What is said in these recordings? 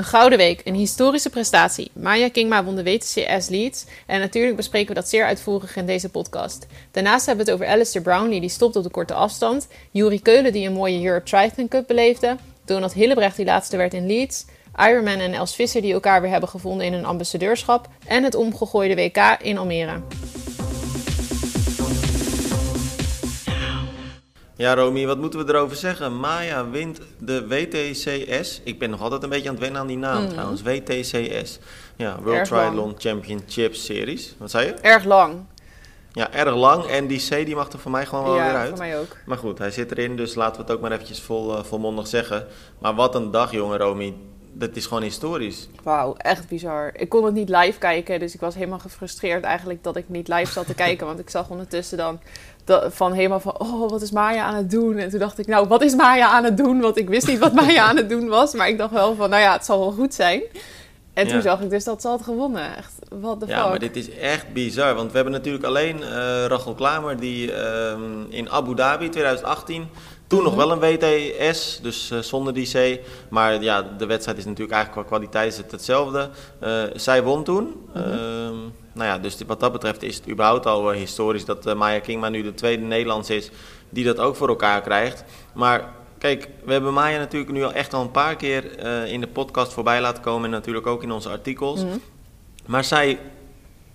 Een gouden week, een historische prestatie. Maya Kingma won de WTCS Leeds en natuurlijk bespreken we dat zeer uitvoerig in deze podcast. Daarnaast hebben we het over Alistair Brownlee die stopt op de korte afstand, Juri Keulen die een mooie Europe Triathlon Cup beleefde, Donald Hillebrecht die laatste werd in Leeds, Ironman en Els Visser die elkaar weer hebben gevonden in een ambassadeurschap en het omgegooide WK in Almere. Ja, Romy, wat moeten we erover zeggen? Maya wint de WTCS. Ik ben nog altijd een beetje aan het wennen aan die naam trouwens. WTCS. Ja, World Erg Triathlon lang. Championship Series. Wat zei je? Erg lang. Ja, erg lang. En die C die mag er voor mij gewoon wel weer ja, uit. voor mij ook. Maar goed, hij zit erin, dus laten we het ook maar eventjes vol, eh, volmondig zeggen. Maar wat een dag, jongen, Romy. Dat is gewoon historisch. Wauw, echt bizar. Ik kon het niet live kijken, dus ik was helemaal gefrustreerd eigenlijk dat ik niet live zat te kijken. Want ik zag ondertussen dan dat, van helemaal van, oh, wat is Maya aan het doen? En toen dacht ik, nou, wat is Maya aan het doen? Want ik wist niet wat Maya aan het doen was. Maar ik dacht wel van, nou ja, het zal wel goed zijn. En toen Ja. zag ik dus dat ze had gewonnen. Echt, the Ja, fuck. maar dit is echt bizar. Want we hebben natuurlijk alleen eh Rachel Klamer die ehm, in Abu Dhabi 2018... Toen nog wel een WTS, dus eh, zonder die C. Maar ja, de wedstrijd is natuurlijk eigenlijk qua kwaliteit is het hetzelfde. Eh, zij won toen. Ehm, nou ja, dus wat dat betreft is het überhaupt al eh, historisch dat Maya Kingma nu de tweede Nederlands is die dat ook voor elkaar krijgt. Maar kijk, we hebben Maya natuurlijk nu al echt al een paar keer in de podcast voorbij laten komen en natuurlijk ook in onze artikels. Mhm. Maar zij,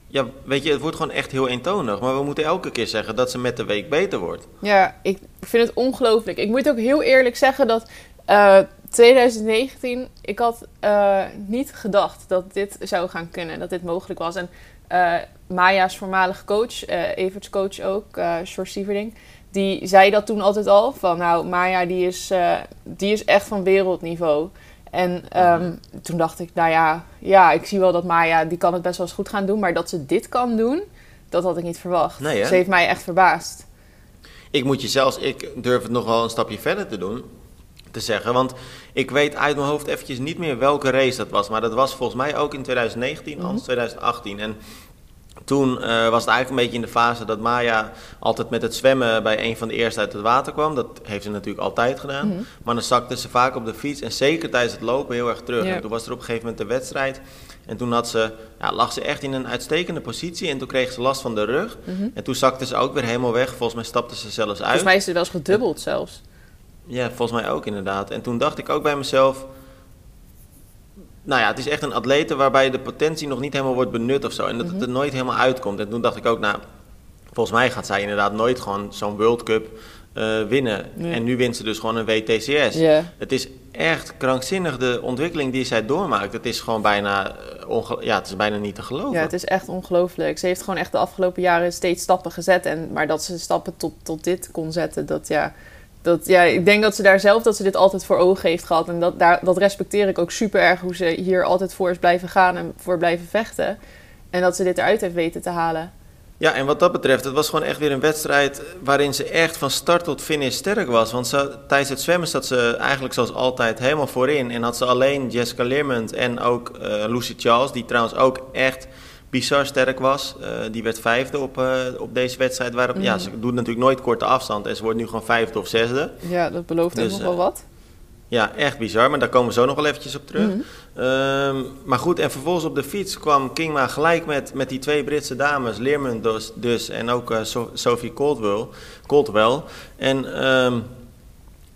ja, weet je, het wordt gewoon echt heel eentonig. Maar we moeten elke keer zeggen dat ze met de week beter wordt. Ja, ik vind het ongelooflijk. Ik moet ook heel eerlijk zeggen dat eh 2019, ik had eh, niet gedacht dat dit zou gaan kunnen, dat dit mogelijk was. En eh, Maya's voormalige coach, eh Everts coach ook, eh Sjors Sieverding, die zei dat toen altijd al, van nou, Maya die is, eh, die is echt van wereldniveau. En ehm, toen dacht ik, nou ja, ja, ik zie wel dat Maya, die kan het best wel eens goed gaan doen, maar dat ze dit kan doen, dat had ik niet verwacht. Nee? Ze heeft mij echt verbaasd. Ik moet je zelfs, ik durf het nog wel een stapje verder te doen. Te zeggen, want ik weet uit mijn hoofd eventjes niet meer welke race dat was. Maar dat was volgens mij ook in 2019, anders 2018. En toen eh, was het eigenlijk een beetje in de fase dat Maya altijd met het zwemmen bij een van de eerste uit het water kwam. Dat heeft ze natuurlijk altijd gedaan. Maar dan zakte ze vaak op de fiets en zeker tijdens het lopen heel erg terug. Ja. En toen was er op een gegeven moment de wedstrijd. En toen had ze, ja, lag ze echt in een uitstekende positie en toen kreeg ze last van de rug. En toen zakte ze ook weer helemaal weg. Volgens mij stapte ze zelfs uit. Volgens mij is het wel eens gedubbeld zelfs. Ja, volgens mij ook inderdaad. En toen dacht ik ook bij mezelf. Nou ja, het is echt een atlete waarbij de potentie nog niet helemaal wordt benut of zo. En dat het er nooit helemaal uitkomt. En toen dacht ik ook, nou, volgens mij gaat zij inderdaad nooit gewoon zo'n World Cup eh, winnen. Nee. En nu wint ze dus gewoon een WTCS. Het is echt krankzinnig de ontwikkeling die zij doormaakt. Het is gewoon bijna, eh, ja, het is bijna niet te geloven. Ja, het is echt ongelooflijk. Ze heeft gewoon echt de afgelopen jaren steeds stappen gezet. En, maar dat ze stappen tot, tot dit kon zetten, dat ja, dat ja... Ik denk dat ze daar zelf, dat ze dit altijd voor ogen heeft gehad. En dat, daar, dat respecteer ik ook super erg, hoe ze hier altijd voor is blijven gaan en voor blijven vechten. En dat ze dit eruit heeft weten te halen. Ja, en wat dat betreft, het was gewoon echt weer een wedstrijd waarin ze echt van start tot finish sterk was. Want ze, tijdens het zwemmen zat ze eigenlijk zoals altijd helemaal voorin. En had ze alleen Jessica Learmont en ook eh, Lucy Charles, die trouwens ook echt bizar sterk was. Eh, die werd vijfde op, eh, op deze wedstrijd. Waarop, Ja, ze doet natuurlijk nooit korte afstand en ze wordt nu gewoon vijfde of zesde. Ja, dat belooft Dus, nog wel eh, wat. Ja, echt bizar, maar daar komen we zo nog wel eventjes op terug. Ehm, maar goed, en vervolgens op de fiets kwam Kingma gelijk met, met die twee Britse dames, Learmont dus, dus en ook So- Sophie Caldwell. Caldwell. En ehm,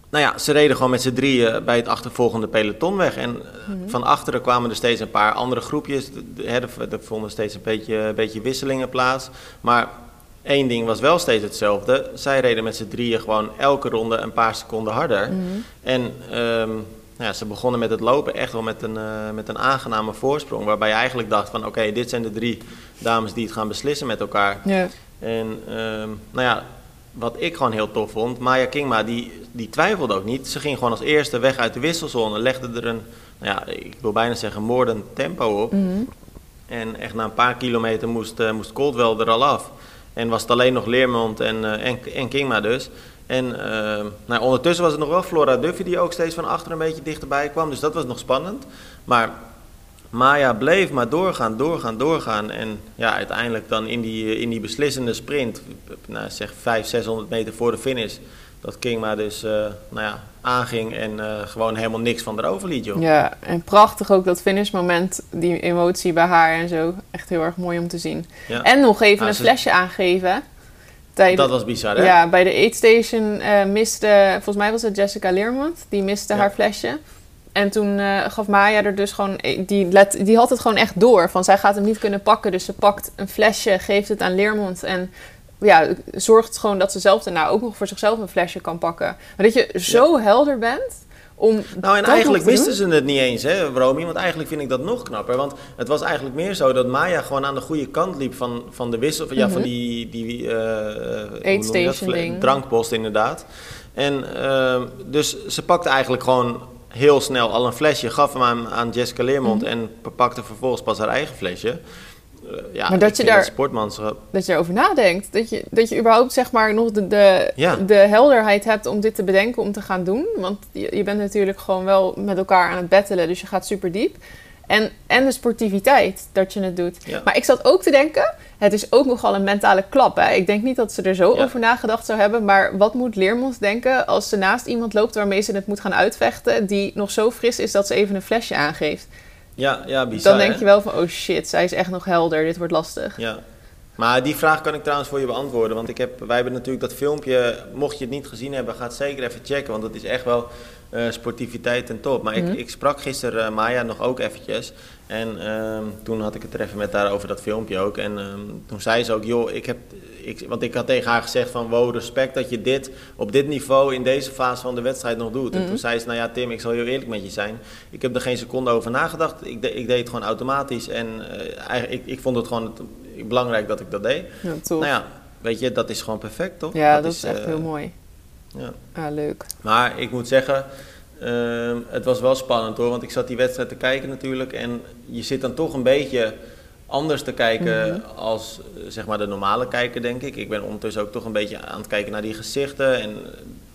nou ja, ze reden gewoon met z'n drieën bij het achtervolgende peloton weg. En eh, van achteren kwamen er steeds een paar andere groepjes. Er vonden steeds een beetje, een beetje wisselingen plaats. Maar één ding was wel steeds hetzelfde. Zij reden met z'n drieën gewoon elke ronde een paar seconden harder. En ehm, nou ja, ze begonnen met het lopen echt wel met een, eh, met een aangename voorsprong. Waarbij je eigenlijk dacht van oké, dit zijn de drie dames die het gaan beslissen met elkaar. En ehm, nou ja, wat ik gewoon heel tof vond, Maya Kingma die, die twijfelde ook niet. Ze ging gewoon als eerste weg uit de wisselzone, legde er een, nou ja, ik wil bijna zeggen moordend tempo op. En echt na een paar kilometer moest, eh, moest Coldwell er al af. En was het alleen nog Leermond en, eh, en, en Kingma dus. En ehm, nou, ondertussen was het nog wel Flora Duffy die ook steeds van achter een beetje dichterbij kwam. Dus dat was nog spannend. Maar Maya bleef maar doorgaan, doorgaan, doorgaan. En ja, uiteindelijk dan in die, in die beslissende sprint, nou, zeg 500, 600 meter voor de finish, dat Kingma dus uh, nou ja, aanging en uh, gewoon helemaal niks van erover liet, joh. Ja, en prachtig ook dat finishmoment, die emotie bij haar en zo. Echt heel erg mooi om te zien. Ja. En nog even een flesje aangeven. dat was bizar, hè? Ja, bij de aid station uh, miste, volgens mij was het Jessica Leermond, die miste haar flesje. En toen gaf Maya er dus gewoon, die, let, die had het gewoon echt door. Van zij gaat hem niet kunnen pakken, dus ze pakt een flesje, geeft het aan Leermond en ja, zorgt gewoon dat ze zelf daarna ook nog voor zichzelf een flesje kan pakken. Maar dat je zo helder bent om. Nou, en eigenlijk wisten ze het niet eens, hè, Romy? Want eigenlijk vind ik dat nog knapper. Want het was eigenlijk meer zo dat Maya gewoon aan de goede kant liep van, van de wissel. Van, ja, van mhm. die. die uh. Drankpost, inderdaad. En uh, dus ze pakte eigenlijk gewoon heel snel al een flesje, gaf hem aan, aan Jessica Leermond mhm. en pakte vervolgens pas haar eigen flesje. Eh, ja, maar dat je daar sportmanschap. Dat je erover nadenkt. Dat je, dat je überhaupt zeg maar nog de, de, de helderheid hebt om dit te bedenken, om te gaan doen. Want je, je bent natuurlijk gewoon wel met elkaar aan het battelen, dus je gaat super diep. En, en de sportiviteit dat je het doet. Maar ik zat ook te denken, het is ook nogal een mentale klap. Hè? Ik denk niet dat ze er zo over nagedacht zou hebben. Maar wat moet Leermond denken als ze naast iemand loopt waarmee ze het moet gaan uitvechten, die nog zo fris is dat ze even een flesje aangeeft? Ja, ja, bizar. Dan denk je wel van, oh shit, zij is echt nog helder, dit wordt lastig. Ja. Maar die vraag kan ik trouwens voor je beantwoorden. Want ik heb, wij hebben natuurlijk dat filmpje, mocht je het niet gezien hebben, ga het zeker even checken. Want het is echt wel uh, sportiviteit en top. Maar ik, mhm. ik sprak gisteren uh, Maya nog ook eventjes. En ehm, toen had ik het er even met haar over dat filmpje ook. En ehm, toen zei ze ook, joh, ik heb, ik, want ik had tegen haar gezegd van, wow, respect dat je dit op dit niveau in deze fase van de wedstrijd nog doet. En toen mhm. zei ze, nou ja, Tim, ik zal heel eerlijk met je zijn. Ik heb er geen seconde over nagedacht. Ik, ik deed het gewoon automatisch. En uh, ik, ik vond het gewoon belangrijk dat ik dat deed. Ja, Nou ja, weet je, dat is gewoon perfect, toch? Ja, dat, is, echt heel mooi. Ja. Ah, leuk. Maar ik moet zeggen, uh, het was wel spannend hoor. Want ik zat die wedstrijd te kijken natuurlijk. En je zit dan toch een beetje anders te kijken mhm. als zeg maar de normale kijker, denk ik. Ik ben ondertussen ook toch een beetje aan het kijken naar die gezichten. En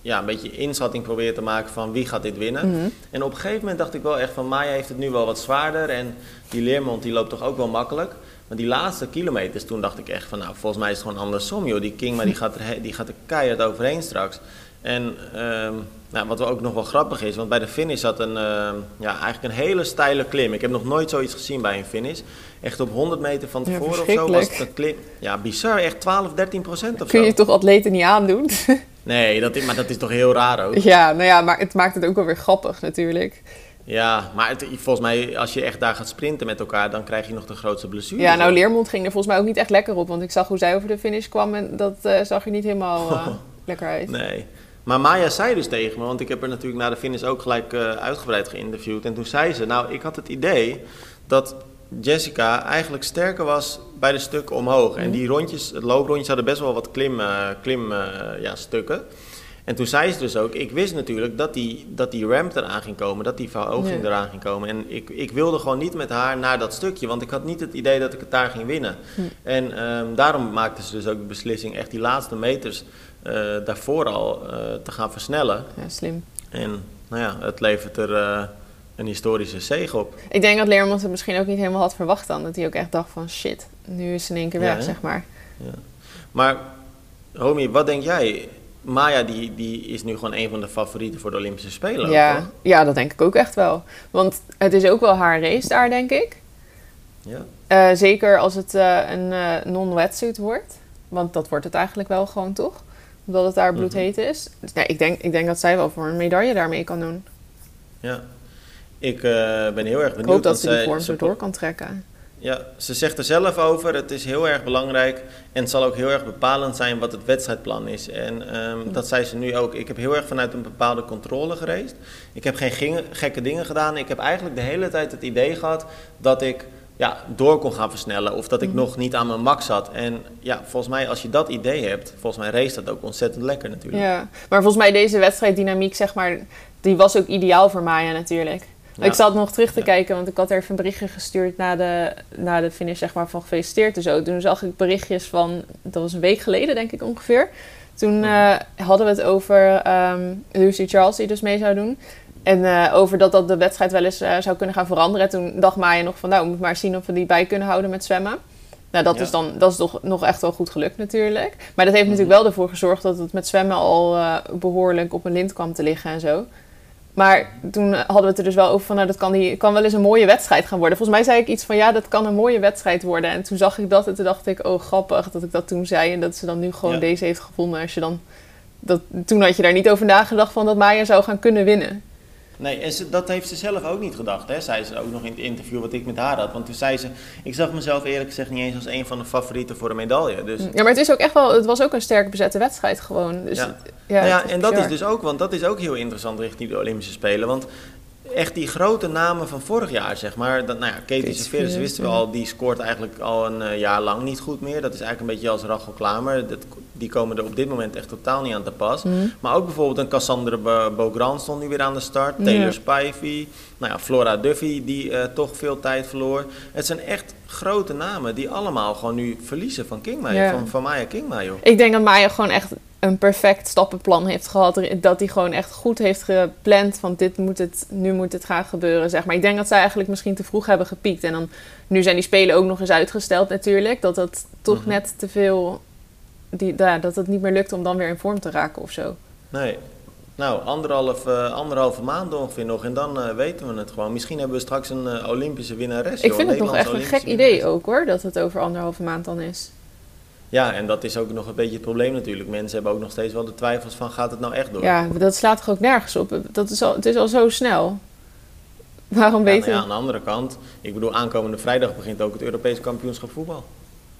ja, een beetje inschatting proberen te maken van wie gaat dit winnen. Mhm. En op een gegeven moment dacht ik wel echt van Maya heeft het nu wel wat zwaarder. En die Leermond die loopt toch ook wel makkelijk. Maar die laatste kilometers, toen dacht ik echt van, nou, volgens mij is het gewoon andersom, joh. Die King, maar die gaat er, die gaat er keihard overheen straks. En um, nou, wat ook nog wel grappig is, want bij de finish zat een, uh, ja, eigenlijk een hele steile klim. Ik heb nog nooit zoiets gezien bij een finish. Echt op 100 meter van tevoren of zo was het een klim. Ja, bizar, echt 12, 13 procent of Kun je toch atleten niet aandoen? nee, dat is, maar dat is toch heel raar ook. Ja, nou ja, maar het maakt het ook wel weer grappig natuurlijk. Ja, maar het, volgens mij, als je echt daar gaat sprinten met elkaar, dan krijg je nog de grootste blessure. Ja, nou, Leermond ging er volgens mij ook niet echt lekker op. Want ik zag hoe zij over de finish kwam en dat uh, zag er niet helemaal uh, lekker uit. Nee. Maar Maya zei dus tegen me, want ik heb er natuurlijk na de finish ook gelijk uh, uitgebreid geïnterviewd. En toen zei ze, nou, ik had het idee dat Jessica eigenlijk sterker was bij de stukken omhoog. En die rondjes, het looprondjes hadden best wel wat klim, klim ja, stukken. En toen zei ze dus ook, ik wist natuurlijk dat die, dat die ramp eraan ging komen, dat die verhoging eraan ging komen. En ik, ik wilde gewoon niet met haar naar dat stukje, want ik had niet het idee dat ik het daar ging winnen. Hm. En um, daarom maakte ze dus ook de beslissing echt die laatste meters daarvoor al uh, te gaan versnellen. Ja, slim. En nou ja, het levert er uh, een historische zege op. Ik denk dat Leermans het misschien ook niet helemaal had verwacht dan. Dat hij ook echt dacht van shit, nu is ze in één keer weg, zeg maar. Ja. Maar Romy, wat denk jij? Maya die, die is nu gewoon een van de favorieten voor de Olympische Spelen. Ja, ja, dat denk ik ook echt wel. Want het is ook wel haar race daar, denk ik. Ja. Uh, zeker als het uh, een uh, non-wetsuit wordt. Want dat wordt het eigenlijk wel gewoon, toch? Omdat het daar mhm. bloedheet is. Dus nee, ik, denk, ik denk dat zij wel voor een medaille daarmee kan doen. Ja. Ik ben heel erg benieuwd. Ik hoop dat ze die vorm zo door kan trekken. Ja, ze zegt er zelf over, het is heel erg belangrijk en het zal ook heel erg bepalend zijn wat het wedstrijdplan is. En um, dat zei ze nu ook. Ik heb heel erg vanuit een bepaalde controle gereisd. Ik heb geen gekke dingen gedaan. Ik heb eigenlijk de hele tijd het idee gehad dat ik ja, door kon gaan versnellen of dat ik mhm. nog niet aan mijn max zat. En ja, volgens mij als je dat idee hebt, volgens mij race dat ook ontzettend lekker natuurlijk. Ja, maar volgens mij deze wedstrijddynamiek, zeg maar, die was ook ideaal voor Maya natuurlijk. Ik zat nog terug te kijken, want ik had er even een berichtje gestuurd na de, na de finish, zeg maar, van gefeliciteerd en zo. Toen zag ik berichtjes van, dat was een week geleden, denk ik ongeveer. Toen uh, hadden we het over um, Lucy Charles, die dus mee zou doen. En uh, over dat dat de wedstrijd wel eens uh, zou kunnen gaan veranderen. En toen dacht Maya nog van, nou, we moeten maar zien of we die bij kunnen houden met zwemmen. Nou, dat Ja. is dan dat is toch nog echt wel goed gelukt natuurlijk. Maar dat heeft Mhm. natuurlijk wel ervoor gezorgd dat het met zwemmen al eh, behoorlijk op een lint kwam te liggen en zo. Maar toen hadden we het er dus wel over van, nou, dat kan, die, kan wel eens een mooie wedstrijd gaan worden. Volgens mij zei ik iets van, ja, dat kan een mooie wedstrijd worden. En toen zag ik dat en toen dacht ik, oh, grappig dat ik dat toen zei. En dat ze dan nu gewoon Ja. deze heeft gevonden. Als je dan, dat, toen had je daar niet over nagedacht van dat Maya zou gaan kunnen winnen. Nee, en ze, dat heeft ze zelf ook niet gedacht, hè? zei ze ook nog in het interview wat ik met haar had. Want toen zei ze, ik zag mezelf eerlijk gezegd niet eens als een van de favorieten voor een medaille. Dus, Ja, maar het is ook echt wel, het was ook een sterk bezette wedstrijd gewoon. Dus, Ja. ja, nou ja, en dat is dus ook, want dat is ook heel interessant richting de Olympische Spelen. Want echt die grote namen van vorig jaar, zeg maar. Dat, nou ja, Katie Severus, wisten we al, die scoort eigenlijk al een eh, jaar lang niet goed meer. Dat is eigenlijk een beetje als Rachel Klamer. Dat, die komen er op dit moment echt totaal niet aan te pas. Mhm. Maar ook bijvoorbeeld een Cassandra Beaugrand stond nu weer aan de start. Taylor. Spivey. Nou ja, Flora Duffy, die eh, toch veel tijd verloor. Het zijn echt grote namen die allemaal gewoon nu verliezen van Kingma, Ja. van, van Maya joh. Ik denk dat Maya gewoon echt een perfect stappenplan heeft gehad. Dat hij gewoon echt goed heeft gepland van dit moet het, nu moet het gaan gebeuren, zeg maar. Ik denk dat zij eigenlijk misschien te vroeg hebben gepiekt. En dan, nu zijn die spelen ook nog eens uitgesteld natuurlijk. Dat dat toch Mhm. net te veel, die, ja, dat het niet meer lukt om dan weer in vorm te raken of zo. Nee. Nou, anderhalf, eh, anderhalve maand ongeveer nog en dan eh, weten we het gewoon. Misschien hebben we straks een eh, Olympische winnares. Ik joh, vind het nog echt een gek idee ook hoor, dat het over anderhalve maand dan is. Ja, en dat is ook nog een beetje het probleem natuurlijk. Mensen hebben ook nog steeds wel de twijfels van gaat het nou echt door? Ja, dat slaat toch ook nergens op. Dat is al, het is al zo snel. Waarom Ja, weten nou ja, aan de andere kant, ik bedoel, aankomende vrijdag begint ook het Europese kampioenschap voetbal.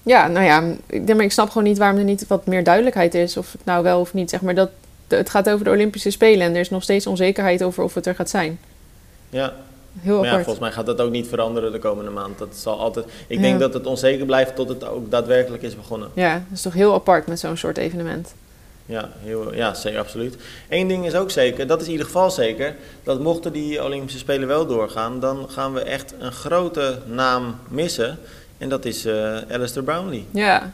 Ja, nou ja, ik, maar ik snap gewoon niet waarom er niet wat meer duidelijkheid is. Of het nou wel of niet. Zeg maar dat, het gaat over de Olympische Spelen en er is nog steeds onzekerheid over of het er gaat zijn. Ja, Heel maar ja, volgens mij gaat dat ook niet veranderen de komende maand. Dat zal altijd. Ik Ja. denk dat het onzeker blijft tot het ook daadwerkelijk is begonnen. Ja, dat is toch heel apart met zo'n soort evenement. Ja, heel, ja zeker, absoluut. Eén ding is ook zeker, dat is in ieder geval zeker, dat mochten die Olympische Spelen wel doorgaan, dan gaan we echt een grote naam missen. En dat is eh Alistair Brownlee. Ja,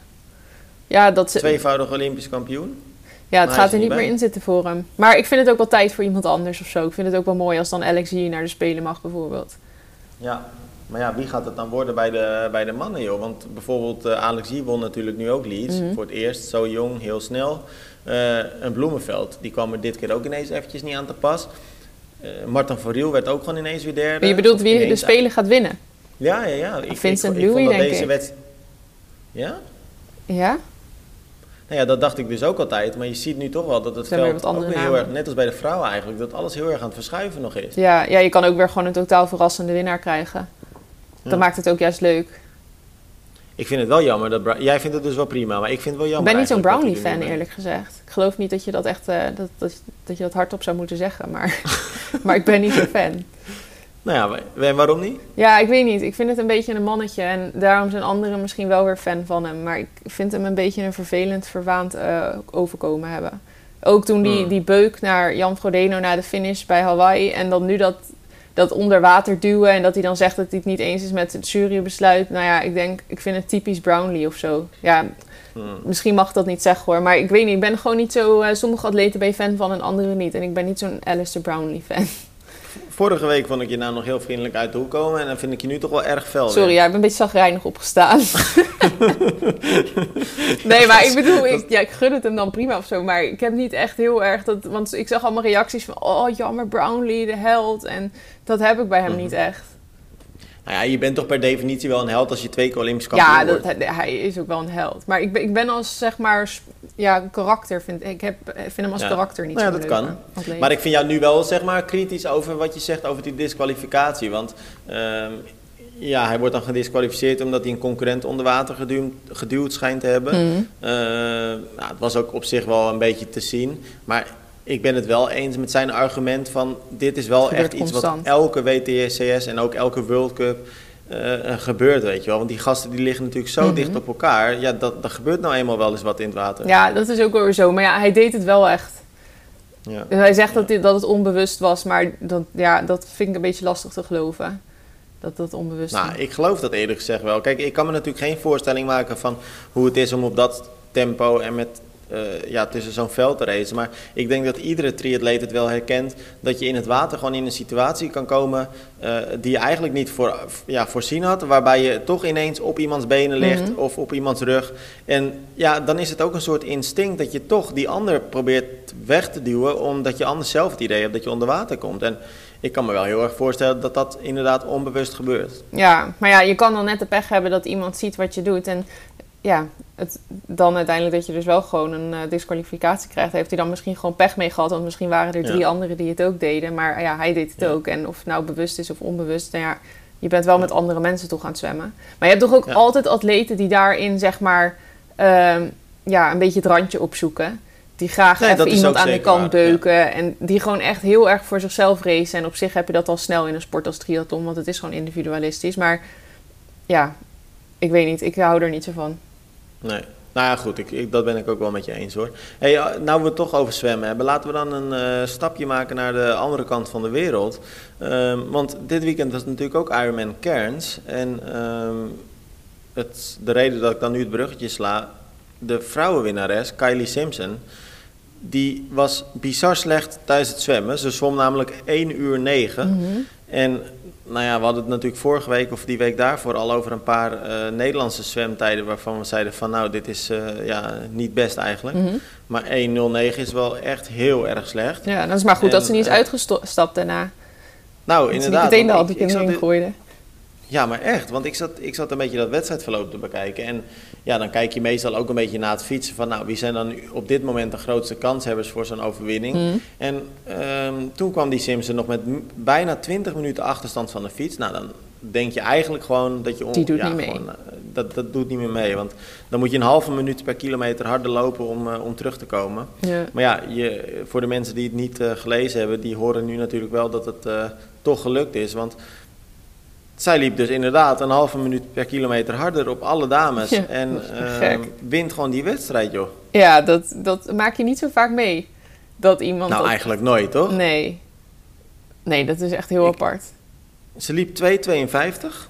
ja, dat, Tweevoudig Olympisch kampioen. Ja het gaat er niet meer in zitten voor hem. Maar ik vind het ook wel tijd voor iemand anders of zo. Ik vind het ook wel mooi als dan Alex Yee naar de Spelen mag bijvoorbeeld. Ja, maar ja, wie gaat het dan worden bij de, bij de mannen, joh? Want bijvoorbeeld eh, Alex Yee won natuurlijk nu ook Leeds. Mhm. Voor het eerst, zo jong, heel snel. Eh, een Bloemenveld, die kwam er dit keer ook ineens eventjes niet aan te pas. Eh Martin van Riel werd ook gewoon ineens weer derde. Maar je bedoelt wie de Spelen gaat winnen? Ja, ja, ja. Ik, Vincent ik, ik vond Louis, dat denk deze ik. wedst- Ja? Ja? Nou ja, dat dacht ik dus ook altijd. Maar je ziet nu toch wel dat het veld ook andere weer heel erg, net als bij de vrouwen eigenlijk, dat alles heel erg aan het verschuiven nog is. Ja, ja, je kan ook weer gewoon een totaal verrassende winnaar krijgen. Dat Ja. maakt het ook juist leuk. Ik vind het wel jammer dat... Bra- Jij vindt het dus wel prima, maar ik vind het wel Ik jammer ben niet zo'n Brownlee-fan, er niet eerlijk gezegd. Ik geloof niet dat je dat echt eh, dat, dat, dat je dat hardop zou moeten zeggen, maar, maar ik ben niet zo'n fan. Nou ja, waarom niet? Ja, ik weet niet. Ik vind het een beetje een mannetje en daarom zijn anderen misschien wel weer fan van hem. Maar ik vind hem een beetje een vervelend, verwaand eh, overkomen hebben. Ook toen die, Hmm. die beuk naar Jan Frodeno na de finish bij Hawaii en dan nu dat, dat onder water duwen en dat hij dan zegt dat hij het niet eens is met het jurybesluit. Nou ja, ik denk, ik vind het typisch Brownlee of zo. Ja, Hmm. Misschien mag ik dat niet zeggen hoor, maar ik weet niet. Ik ben gewoon niet zo. eh, sommige atleten ben je fan van en andere niet. En ik ben niet zo'n Alistair Brownlee fan. Vorige week vond ik je nou nog heel vriendelijk uit de hoek komen en dan vind ik je nu toch wel erg fel. Sorry, weer. ja, ik ben een beetje zagrijnig opgestaan. nee, maar ik bedoel, ik, ja, ik gun het hem dan prima of zo. Maar ik heb niet echt heel erg dat. Want ik zag allemaal reacties van. Oh, jammer, Brownlee, de held. En dat heb ik bij hem Mhm. niet echt. Nou ja, je bent toch per definitie wel een held als je twee keer Olympisch kampioen Ja, wordt. dat, hij, hij is ook wel een held. Maar ik ben, ik ben als zeg maar. Ja, karakter vind ik. heb, ik vind hem als Ja. karakter niet Nou ja, zo dat leuk, kan. Maar ik vind jou nu wel zeg maar kritisch over wat je zegt over die disqualificatie. Want ehm, ja, hij wordt dan gedisqualificeerd omdat hij een concurrent onder water geduwd, geduwd schijnt te hebben. Mhm. Eh, nou, het was ook op zich wel een beetje te zien. Maar ik ben het wel eens met zijn argument van dit is wel echt iets wat elke WTCS en ook elke World Cup eh, gebeurt, weet je wel. Want die gasten die liggen natuurlijk zo Mhm. dicht op elkaar. Ja, dat, dat gebeurt nou eenmaal wel eens wat in het water. Ja, dat is ook weer zo. Maar ja, hij deed het wel echt. Ja. Dus hij zegt Ja. dat, dit, dat het onbewust was, maar dat, ja, dat vind ik een beetje lastig te geloven. Dat dat onbewust Nou, was. ik geloof dat eerlijk gezegd wel. Kijk, ik kan me natuurlijk geen voorstelling maken van hoe het is om op dat tempo en met eh, ja, tussen zo'n veld te racen. Maar ik denk dat iedere triatleet het wel herkent dat je in het water gewoon in een situatie kan komen uh, die je eigenlijk niet voor, ja, voorzien had. Waarbij je toch ineens op iemands benen ligt Mhm. of op iemands rug. En ja, dan is het ook een soort instinct dat je toch die ander probeert weg te duwen. Omdat je anders zelf het idee hebt dat je onder water komt. En ik kan me wel heel erg voorstellen dat dat inderdaad onbewust gebeurt. Ja, maar ja, je kan dan net de pech hebben dat iemand ziet wat je doet. En ja, het, dan uiteindelijk dat je dus wel gewoon een eh, disqualificatie krijgt. Heeft hij dan misschien gewoon pech mee gehad. Want misschien waren er drie Ja. anderen die het ook deden. Maar ja, hij deed het Ja. ook. En of het nou bewust is of onbewust. Nou ja, je bent wel met andere mensen toch aan het zwemmen. Maar je hebt toch ook altijd atleten die daarin zeg maar ehm, ja, een beetje het randje opzoeken. Die graag Nee, even iemand aan de kant waar, beuken. En die gewoon echt heel erg voor zichzelf racen. En op zich heb je dat al snel in een sport als triathlon. Want het is gewoon individualistisch. Maar ja, ik weet niet. Ik hou er niet zo van. Nee. Nou ja, goed, ik, ik, dat ben ik ook wel met je eens hoor. Hey, eh, nou we het toch over zwemmen hebben, laten we dan een eh, stapje maken naar de andere kant van de wereld. Ehm, want dit weekend was natuurlijk ook Ironman Cairns. En ehm, het, de reden dat ik dan nu het bruggetje sla, de vrouwenwinnares Kylie Simpson, die was bizar slecht tijdens het zwemmen. Ze zwom namelijk 1 uur 9. Mhm. En nou ja, we hadden het natuurlijk vorige week of die week daarvoor al over een paar eh, Nederlandse zwemtijden waarvan we zeiden van nou, dit is eh, ja, niet best eigenlijk. Mhm. Maar 1.09 is wel echt heel erg slecht. Ja, dat is maar goed dat ze niet is eh, uitgestapt daarna. Nou, Dat ze niet inderdaad. meteen de ik- in ik de zat gooiden. Ja, maar echt. Want ik zat, ik zat een beetje dat wedstrijdverloop te bekijken. En ja, dan kijk je meestal ook een beetje na het fietsen van... nou, wie zijn dan op dit moment de grootste kanshebbers voor zo'n overwinning? Mhm. En ehm, toen kwam die Simpson nog met bijna 20 minuten achterstand van de fiets. Nou, dan denk je eigenlijk gewoon dat je... on- Die doet ja, niet mee. gewoon, eh, dat, dat doet niet meer mee. Want dan moet je een halve minuut per kilometer harder lopen om, eh, om terug te komen. Ja. Maar ja, je, voor de mensen die het niet eh, gelezen hebben... die horen nu natuurlijk wel dat het toch gelukt is. Want zij liep dus inderdaad een halve minuut per kilometer harder op alle dames. Ja, en gek. wint gewoon die wedstrijd, joh. Ja, dat, dat maak je niet zo vaak mee. Dat iemand Nou, dat... eigenlijk nooit, toch? Nee. Nee, dat is echt heel Ik- apart. Ze liep 2,52.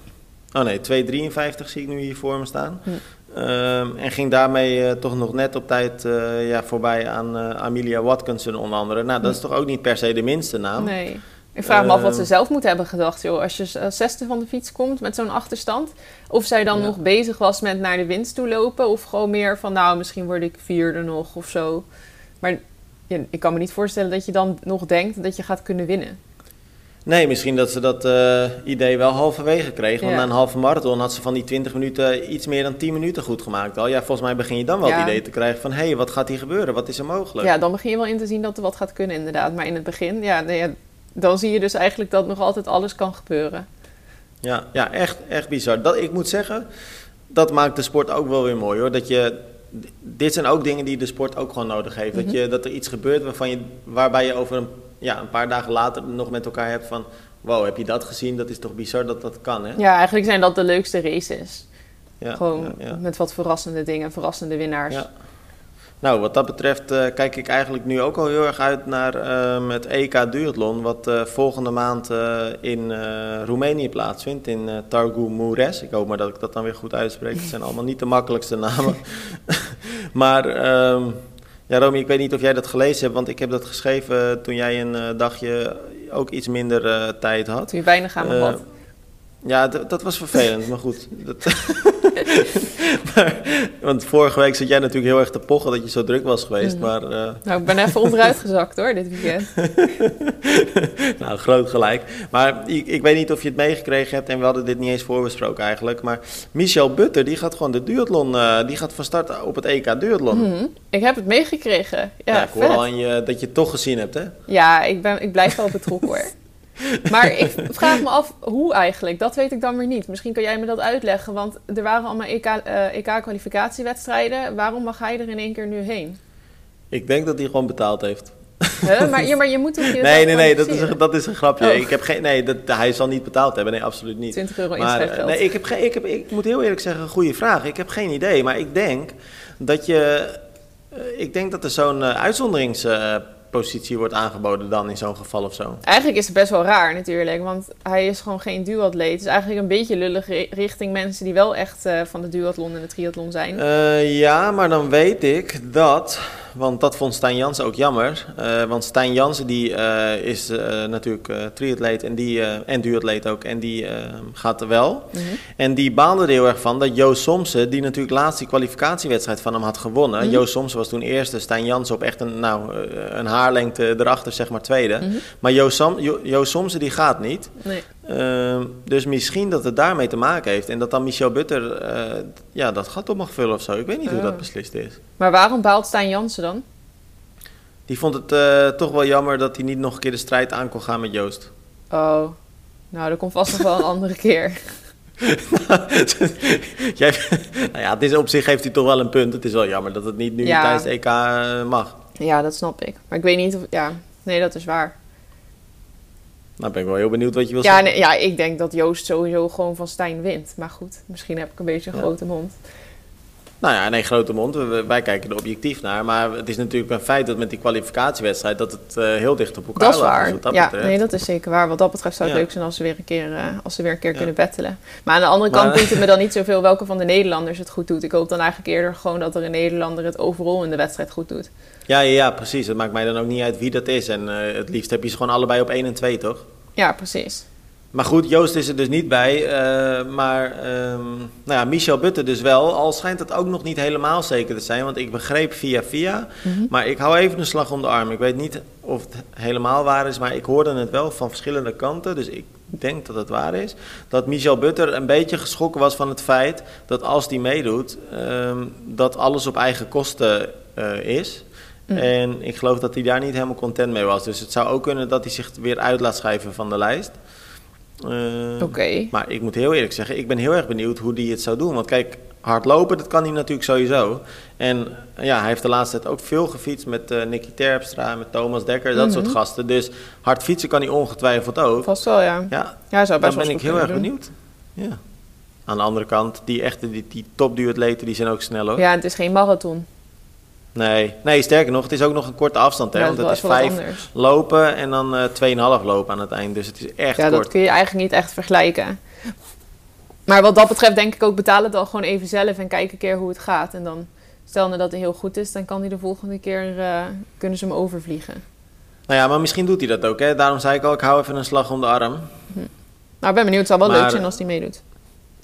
Oh nee, 2,53 zie ik nu hier voor me staan. Hm. Ehm, en ging daarmee eh, toch nog net op tijd eh, ja, voorbij aan eh, Amelia Watkinson onder andere. Nou, dat is toch ook niet per se de minste naam? Nee. Ik vraag me af wat Ehm. ze zelf moet hebben gedacht, joh. Als je als zesde van de fiets komt met zo'n achterstand. Of zij dan Ja. nog bezig was met naar de winst toe lopen. Of gewoon meer van, nou, misschien word ik vierde nog of zo. Maar ja, ik kan me niet voorstellen dat je dan nog denkt dat je gaat kunnen winnen. Nee, misschien dat ze dat eh, idee wel halverwege kreeg. Want Ja. na een halve marathon had ze van die 20 minuten iets meer dan 10 minuten goed gemaakt al. Ja, volgens mij begin je dan wel Ja. het idee te krijgen van... hé, hey, wat gaat hier gebeuren? Wat is er mogelijk? Ja, dan begin je wel in te zien dat er wat gaat kunnen, inderdaad. Maar in het begin, ja, nee, ja, dan zie je dus eigenlijk dat nog altijd alles kan gebeuren. Ja, ja echt, echt bizar. Dat, ik moet zeggen, dat maakt de sport ook wel weer mooi hoor. Dat je, dit zijn ook dingen die de sport ook gewoon nodig heeft. Mhm. dat, je, dat er iets gebeurt waarvan je, waarbij je over een, ja, een paar dagen later nog met elkaar hebt van... Wow, heb je dat gezien? Dat is toch bizar dat dat kan, hè? Ja, eigenlijk zijn dat de leukste races. Ja, Gewoon ja, ja. met wat verrassende dingen, verrassende winnaars. Ja. Nou, wat dat betreft eh, kijk ik eigenlijk nu ook al heel erg uit naar het EK Duathlon, wat eh, volgende maand eh, in eh, Roemenië plaatsvindt, in eh Targu Mures. Ik hoop maar dat ik dat dan weer goed uitspreek. Het zijn allemaal niet de makkelijkste namen. maar ehm, ja, Romy, ik weet niet of jij dat gelezen hebt, want ik heb dat geschreven toen jij een eh, dagje ook iets minder eh, tijd had. Toen je weinig aan me Eh, had. Ja, dat was vervelend, maar goed. Dat maar, want vorige week zat jij natuurlijk heel erg te pochen dat je zo druk was geweest. Mhm. Maar eh, Nou, ik ben even onderuit gezakt hoor, dit weekend. nou, groot gelijk. Maar ik, ik weet niet of je het meegekregen hebt en we hadden dit niet eens voorbesproken eigenlijk. Maar Michel Butter, die gaat gewoon de duathlon, eh, die gaat van start op het EK duathlon. Mhm. Ik heb het meegekregen. Ja, Ja, ik hoor vet. al aan je dat je het toch gezien hebt, hè? Ja, ik, ben, ik blijf wel betrokken hoor. Maar ik vraag me af hoe eigenlijk. Dat weet ik dan weer niet. Misschien kan jij me dat uitleggen. Want er waren allemaal EK, eh, EK-kwalificatiewedstrijden. Waarom mag hij er in één keer nu heen? Ik denk dat hij gewoon betaald heeft. Huh? Maar, ja, maar je moet toch Nee, nee, nee, dat is een, dat is een grapje. Oh. Ik heb geen, nee, dat, hij zal niet betaald hebben. Nee, absoluut niet. 20 euro Maar inschrijfgeld. eh, nee, ik, heb geen, ik, heb, ik moet heel eerlijk zeggen, een goede vraag. Ik heb geen idee, maar ik denk dat je... eh, ik denk dat er zo'n uitzonderingsperiode positie wordt aangeboden dan in zo'n geval of zo. Eigenlijk is het best wel raar natuurlijk, want hij is gewoon geen duatleet. Het is eigenlijk een beetje lullig ri- richting mensen die wel echt eh, van de duathlon en de triathlon zijn. Eh, ja, maar dan weet ik dat, want dat vond Stijn Jansen ook jammer. eh, want Stijn Jansen die is natuurlijk triatleet en, die, en duatleet ook. En die gaat er wel. Mhm. En die baande er heel erg van dat Joost Somsen, die natuurlijk laatst die kwalificatiewedstrijd van hem had gewonnen. Mhm. Joost Somsen was toen eerste, Stijn Jansen op echt een, nou, een haarlengte erachter, zeg maar tweede. Mhm. Maar Joost, Sam, Jo- die gaat niet. Nee. Ehm, dus misschien dat het daarmee te maken heeft. En dat dan Michel Butter eh, ja, dat gat op mag vullen of zo. Ik weet niet hoe Oh. dat beslist is. Maar waarom baalt Stijn Jansen dan? Die vond het eh, toch wel jammer dat hij niet nog een keer de strijd aan kon gaan met Joost. Oh, nou, dat komt vast nog wel een andere keer. Jij, nou ja, het is, op zich heeft hij toch wel een punt. Het is wel jammer dat het niet nu Ja. tijdens de EK eh, mag. Ja, dat snap ik. Maar ik weet niet of... Ja, nee, dat is waar. Nou ben ik wel heel benieuwd wat je wil Ja, zeggen. nee, ja, ik denk dat Joost sowieso gewoon van Stijn wint. Maar goed, misschien heb ik een beetje een Ja. grote mond. Nou ja, nee, grote mond. Wij kijken er objectief naar. Maar het is natuurlijk een feit dat met die kwalificatiewedstrijd... dat het eh, heel dicht op elkaar Dat is lag. Dus waar. dat ja, betreft. nee, dat is zeker waar. Wat dat betreft zou het Ja. leuk zijn als ze weer een keer, eh, als ze weer een keer Ja. kunnen battelen. Maar aan de andere kant boeit het me dan niet zoveel welke van de Nederlanders het goed doet. Ik hoop dan eigenlijk eerder gewoon dat er een Nederlander het overal in de wedstrijd goed doet. Ja, ja, precies. Het maakt mij dan ook niet uit wie dat is. En eh, het liefst heb je ze gewoon allebei op 1 en 2, toch? Ja, precies. Maar goed, Joost is er dus niet bij. eh, maar ehm, nou ja, Michel Butter dus wel. Al schijnt het ook nog niet helemaal zeker te zijn. Want ik begreep via via. Mhm. Maar ik hou even een slag om de arm. Ik weet niet of het helemaal waar is. Maar ik hoorde het wel van verschillende kanten. Dus ik denk dat het waar is. Dat Michel Butter een beetje geschrokken was van het feit dat als hij meedoet. ehm, dat alles op eigen kosten eh, is. Mm. En ik geloof dat hij daar niet helemaal content mee was. Dus het zou ook kunnen dat hij zich weer uit laat schrijven van de lijst. Eh, Oké. maar ik moet heel eerlijk zeggen, ik ben heel erg benieuwd hoe hij het zou doen. Want kijk, hardlopen, dat kan hij natuurlijk sowieso. En ja, hij heeft de laatste tijd ook veel gefietst met eh Nicky Terpstra, met Thomas Dekker, dat Mhm. soort gasten. Dus hard fietsen kan hij ongetwijfeld ook. Vast wel, ja. Ja, Ja, hij zou best daar ben ik heel erg doen. benieuwd. Ja. Aan de andere kant, die echte, die, die topduatleten, die zijn ook snel hoor. Ja, het is geen marathon. Nee, nee, sterker nog, het is ook nog een korte afstand. Hè, Ja, want het is vijf lopen en dan eh 2,5 lopen aan het eind. Dus het is echt Ja, dat kun je eigenlijk niet echt vergelijken. Maar wat dat betreft denk ik ook, betaal het dan gewoon even zelf en kijk een keer hoe het gaat. En dan, stel nou dat het heel goed is, dan kan hij de volgende keer, eh, kunnen ze hem overvliegen. Nou ja, maar misschien doet hij dat ook. Hè? Daarom zei ik al, ik hou even een slag om de arm. Nou, ik ben benieuwd. Het zou wel Maar- leuk zijn als hij meedoet.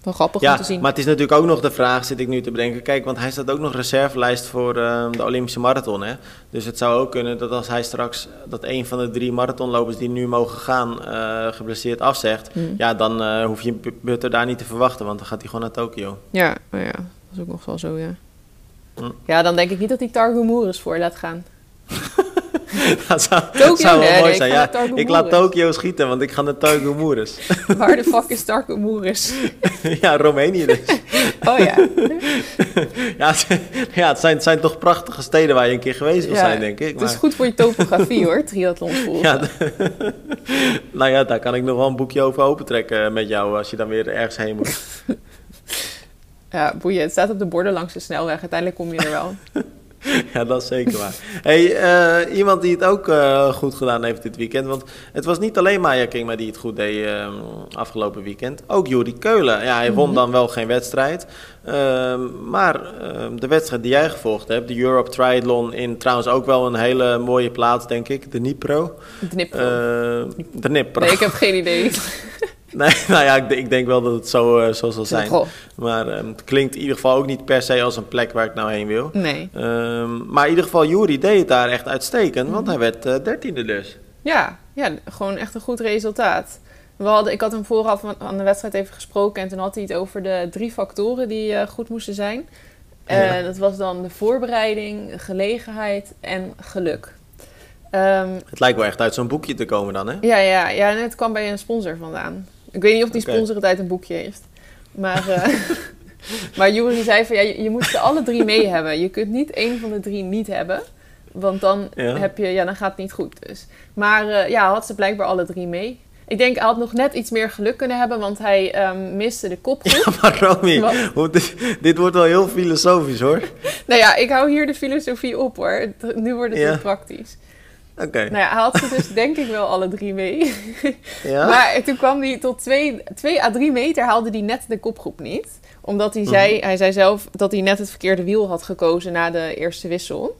Wel grappig om Ja, te zien. maar het is natuurlijk ook nog de vraag, zit ik nu te bedenken. Kijk, want hij staat ook nog reservelijst voor eh, de Olympische Marathon. Hè? Dus het zou ook kunnen dat als hij straks dat een van de drie marathonlopers die nu mogen gaan eh, geblesseerd afzegt. Hmm. Ja, dan eh, hoef je Bu- Butter daar niet te verwachten, want dan gaat hij gewoon naar Tokio. Ja, oh ja, dat is ook nog wel zo, ja. Hm. Ja, dan denk ik niet dat hij Targu Moeres voor laat gaan. dat zou, wel nee, mooi ik zijn. ga Ja, ik laat Moeres. Tokio schieten, want ik ga naar Targu Waar de fuck is Targu Moeres? ja, Roemenië dus. Oh ja. ja, het, ja het, zijn, het zijn toch prachtige steden waar je een keer geweest wil Ja, zijn, denk ik. Het is goed voor je topografie hoor, triathlon volgen. Nou ja, daar kan ik nog wel een boekje over opentrekken met jou als je dan weer ergens heen moet. Ja, boeien. Het staat op de borden langs de snelweg. Uiteindelijk kom je er wel. ja, dat is zeker waar. Hey, eh, iemand die het ook eh, goed gedaan heeft dit weekend, want het was niet alleen Maya Kingma die het goed deed eh, afgelopen weekend, ook Juri Keulen. Ja, hij won Mhm. dan wel geen wedstrijd, Ehm, maar ehm, de wedstrijd die jij gevolgd hebt, de Europe Triathlon in trouwens ook wel een hele mooie plaats, denk ik, de Nipro. Knip. Eh, de Nipro. nee, ik heb geen idee. Nee, nou ja, ik, denk wel dat het zo, eh, zo zal zijn. Goh, Maar ehm, het klinkt in ieder geval ook niet per se als een plek waar ik nou heen wil. nee. Ehm, maar in ieder geval, Jury deed het daar echt uitstekend, want hij werd eh, dertiende dus. Ja, ja, gewoon echt een goed resultaat. We hadden, ik had hem vooraf aan- de wedstrijd even gesproken en toen had hij het over de drie factoren die eh, goed moesten zijn. Ja. Dat was dan de voorbereiding, gelegenheid en geluk. Ehm, Het lijkt wel echt uit zo'n boekje te komen dan, hè? ja, ja, ja, en het kwam bij een sponsor vandaan. Ik weet niet of die Oké. sponsor het uit een boekje heeft. Maar, eh maar Juri zei van, ja, je, je moet ze alle drie mee hebben. Je kunt niet één van de drie niet hebben. Want dan, Ja. heb je, ja, dan gaat het niet goed dus. Maar eh, ja, had ze blijkbaar alle drie mee. Ik denk, hij had nog net iets meer geluk kunnen hebben, want hij ehm, miste de kopgroep. maar Romy, dit, dit wordt wel heel filosofisch hoor. nou ja, ik hou hier de filosofie op hoor. Nu wordt het Ja. weer praktisch. Oké. Nou ja, hij had ze dus denk ik wel alle drie mee. Ja? Maar toen kwam hij tot 2 à 3 meter haalde hij net de kopgroep niet. Omdat hij Mhm. zei, hij zei zelf dat hij net het verkeerde wiel had gekozen na de eerste wissel.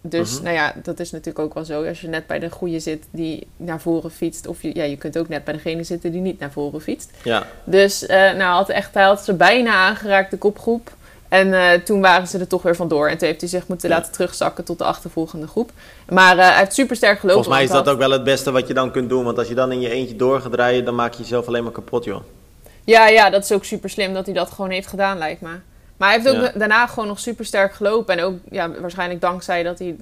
Dus Mhm. nou ja, dat is natuurlijk ook wel zo. Als je net bij de goede zit die naar voren fietst. Of je, ja, je kunt ook net bij degene zitten die niet naar voren fietst. Ja. Dus eh, nou, had echt, hij had ze bijna aangeraakt, de kopgroep. En eh, toen waren ze er toch weer vandoor. En toen heeft hij zich moeten Ja. laten terugzakken tot de achtervolgende groep. Maar eh, hij heeft super sterk gelopen. Volgens mij is dat ook wel het beste wat je dan kunt doen. Want als je dan in je eentje door gaat rijden, dan maak je jezelf alleen maar kapot, joh. Ja, ja, dat is ook super slim dat hij dat gewoon heeft gedaan, lijkt me. Maar hij heeft ook Ja. daarna gewoon nog super sterk gelopen. En ook ja, waarschijnlijk dankzij dat hij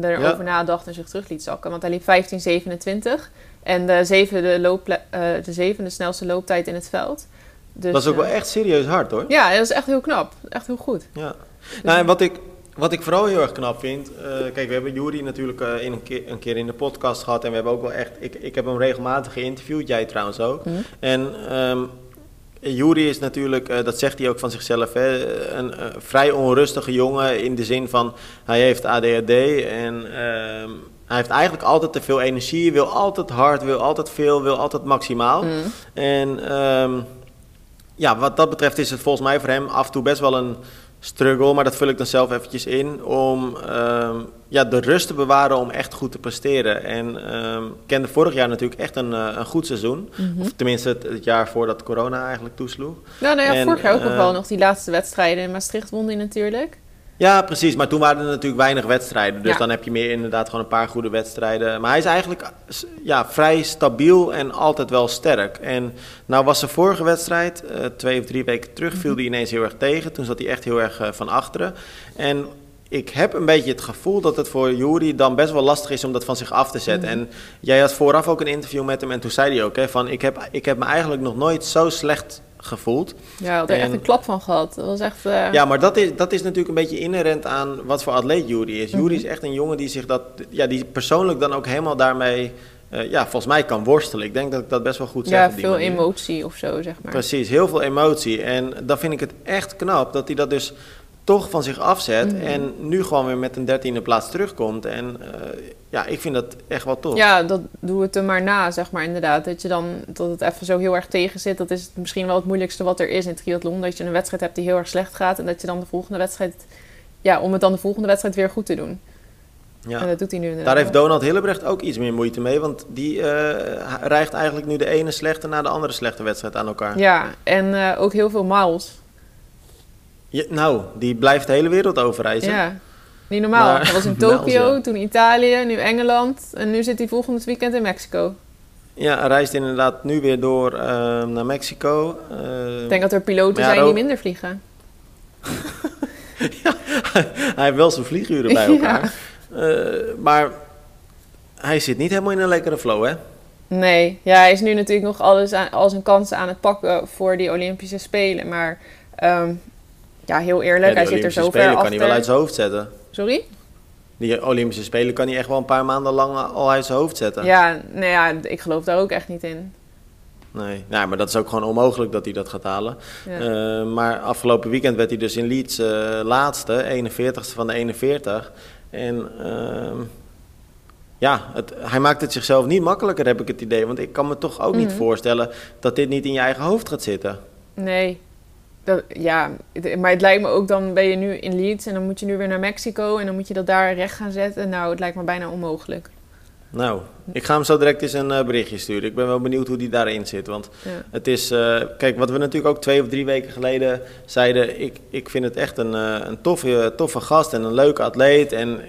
erover Ja. nadacht en zich terug liet zakken. Want hij liep 15:27 En de zevende, loople- eh, de zevende snelste looptijd in het veld. Dus, dat is ook wel eh, echt serieus hard, hoor. Ja, dat is echt heel knap. Echt heel goed. Ja. Nou, en wat ik, wat ik vooral heel erg knap vind. eh, kijk, we hebben Jury natuurlijk eh, in een, keer, een keer in de podcast gehad. En we hebben ook wel echt. Ik, ik heb hem regelmatig geïnterviewd, jij trouwens ook. Mhm. En ehm Jury is natuurlijk, dat zegt hij ook van zichzelf, hè, een vrij onrustige jongen. In de zin van hij heeft ADHD en. ehm, hij heeft eigenlijk altijd te veel energie, wil altijd hard, wil altijd veel, wil altijd maximaal. Mm. En ehm, ja, wat dat betreft is het volgens mij voor hem af en toe best wel een struggle, maar dat vul ik dan zelf eventjes in, om ehm, ja, de rust te bewaren om echt goed te presteren. En ik kende vorig jaar natuurlijk echt een, eh, een goed seizoen. Mhm. Of tenminste het, het jaar voordat corona eigenlijk toesloeg. Nou, nou ja, En, vorig jaar ook nog eh, wel nog die laatste wedstrijden. In Maastricht won hij natuurlijk. Ja, precies. Maar toen waren er natuurlijk weinig wedstrijden. Dus Ja. dan heb je meer inderdaad gewoon een paar goede wedstrijden. Maar hij is eigenlijk ja, vrij stabiel en altijd wel sterk. En nou was de vorige wedstrijd, eh, twee of drie weken terug, viel hij ineens heel erg tegen. Toen zat hij echt heel erg eh, van achteren. En ik heb een beetje het gevoel dat het voor Jury dan best wel lastig is om dat van zich af te zetten. En jij had vooraf ook een interview met hem en toen zei hij ook hè, van ik heb, ik heb me eigenlijk nog nooit zo slecht gevoeld. Ja, had er echt En- een klap van gehad. Dat was echt... eh, Ja, maar dat is, dat is natuurlijk een beetje inherent aan wat voor atleet Jury is. Mhm. Jury is echt een jongen die zich dat, ja, die persoonlijk dan ook helemaal daarmee, eh, ja, volgens mij kan worstelen. Ik denk dat ik dat best wel goed zeg. ja, veel manier. emotie of zo, zeg maar. Precies, heel veel emotie. En dan vind ik het echt knap dat hij dat dus toch van zich afzet Mhm. en nu gewoon weer met een dertiende plaats terugkomt. En eh, ja, ik vind dat echt wel tof. Ja, dat doe het er maar na, zeg maar inderdaad. Dat je dan dat het even zo heel erg tegen zit. Dat is misschien wel het moeilijkste wat er is in triathlon. Dat je een wedstrijd hebt die heel erg slecht gaat. En dat je dan de volgende wedstrijd... Ja, om het dan de volgende wedstrijd weer goed te doen. Ja. En dat doet hij nu. Daar heeft. Donald Hillebrecht ook iets meer moeite mee, want die eh, rijgt eigenlijk nu de ene slechte na de andere slechte wedstrijd aan elkaar. Ja, en eh, ook heel veel miles. Ja, nou, die blijft de hele wereld overreizen. Ja, niet normaal. Maar- Hij was in Tokio, ja. toen Italië, nu Engeland. En nu zit hij volgend weekend in Mexico. Ja, hij reist inderdaad nu weer door eh, naar Mexico. Eh, Ik denk dat er piloten Ja, zijn die minder vliegen. hij heeft wel zijn vlieguren bij elkaar. Eh, maar hij zit niet helemaal in een lekkere flow, hè? Nee, ja, hij is nu natuurlijk nog alles aan, al zijn kansen aan het pakken voor die Olympische Spelen. Maar ehm, ja, heel eerlijk, Ja, hij zit er zo ver Spelen kan hij wel uit zijn hoofd zetten. Sorry? Die Olympische Spelen kan hij echt wel een paar maanden lang al uit zijn hoofd zetten. Ja, nee, ja, ik geloof daar ook echt niet in. Nee, nou, maar dat is ook gewoon onmogelijk dat hij dat gaat halen. Ja. Eh, maar afgelopen weekend werd hij dus in Leeds eh, laatste, 41ste van de 41. En ehm, ja, het, hij maakt het zichzelf niet makkelijker, heb ik het idee. Want ik kan me toch ook niet Mhm. voorstellen dat dit niet in je eigen hoofd gaat zitten. Nee. Dat, ja, maar het lijkt me ook, dan ben je nu in Leeds en dan moet je nu weer naar Mexico en dan moet je dat daar recht gaan zetten. Nou, het lijkt me bijna onmogelijk. Nou, ik ga hem zo direct eens een eh, berichtje sturen. Ik ben wel benieuwd hoe die daarin zit. Want Ja. het is, eh, kijk, wat we natuurlijk ook twee of drie weken geleden zeiden. Ik, ik vind het echt een, eh, een toffe, toffe gast en een leuke atleet. En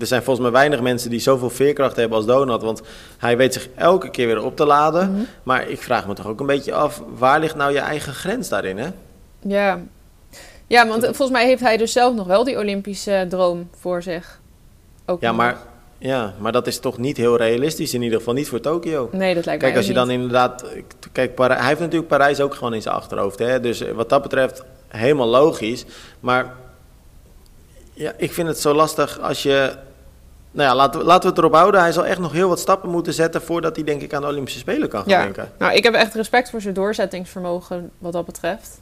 er zijn volgens mij weinig mensen die zoveel veerkracht hebben als Donald. Want hij weet zich elke keer weer op te laden. Mhm. Maar ik vraag me toch ook een beetje af, waar ligt nou je eigen grens daarin, hè? Ja. Ja, want volgens mij heeft hij dus zelf nog wel die Olympische droom voor zich. Ook Ja nog. maar, ja, maar dat is toch niet heel realistisch, in ieder geval niet voor Tokio. Nee, dat lijkt Kijk, mij als je dan niet. inderdaad. Kijk, hij heeft natuurlijk Parijs ook gewoon in zijn achterhoofd. Hè? Dus wat dat betreft helemaal logisch. Maar ja, ik vind het zo lastig als je. Nou ja, laten we, laten we het erop houden. Hij zal echt nog heel wat stappen moeten zetten voordat hij, denk ik, aan de Olympische Spelen kan gaan Ja. denken. Nou, ik heb echt respect voor zijn doorzettingsvermogen wat dat betreft.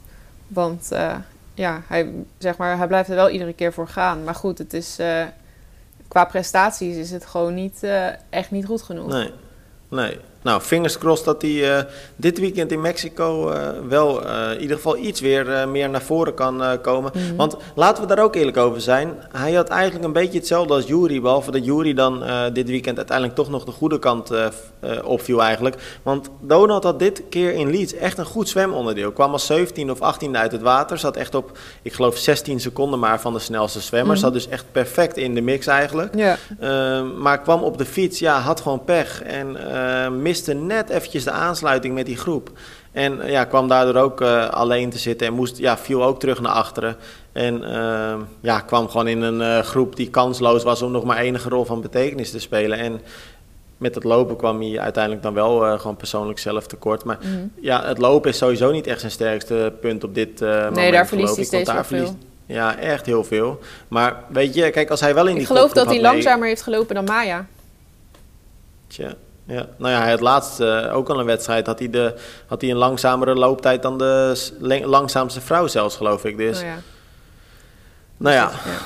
Want eh, ja, hij, zeg maar, hij blijft er wel iedere keer voor gaan. Maar goed, het is, eh, qua prestaties is het gewoon niet, uh, echt niet goed genoeg. Nee, nee. Nou, fingers crossed dat hij uh, dit weekend in Mexico uh, wel uh, in ieder geval iets weer meer naar voren kan komen. Mm -hmm. Want laten we daar ook eerlijk over zijn. Hij had eigenlijk een beetje hetzelfde als Jury. Behalve dat Jury dan dit weekend uiteindelijk toch nog de goede kant opviel eigenlijk. Want Donald had dit keer in Leeds echt een goed zwemonderdeel. Kwam als 17 of 18 uit het water. Zat echt op, ik geloof 16 seconden maar van de snelste zwemmers. Mm -hmm. Zat dus echt perfect in de mix eigenlijk. Maar kwam op de fiets, ja, had gewoon pech. En miste net eventjes de aansluiting met die groep. En ja, kwam daardoor ook uh, alleen te zitten en moest, ja, viel ook terug naar achteren. En uh, ja, kwam gewoon in een uh, groep die kansloos was om nog maar enige rol van betekenis te spelen. En met het lopen kwam hij uiteindelijk dan wel gewoon persoonlijk zelf tekort. Maar mm. ja, het lopen is sowieso niet echt zijn sterkste punt op dit moment. Nee, daar verliest hij steeds wel veel. Ja, echt heel veel. Maar weet je, kijk, als hij wel in die Ik geloof dat hij langzamer heeft gelopen dan Maya. Tja. Ja, nou ja, het laatste, ook al een wedstrijd, had hij, de, had hij een langzamere looptijd dan de langzaamste vrouw zelfs, geloof ik. Dus, oh ja. nou ja, ja,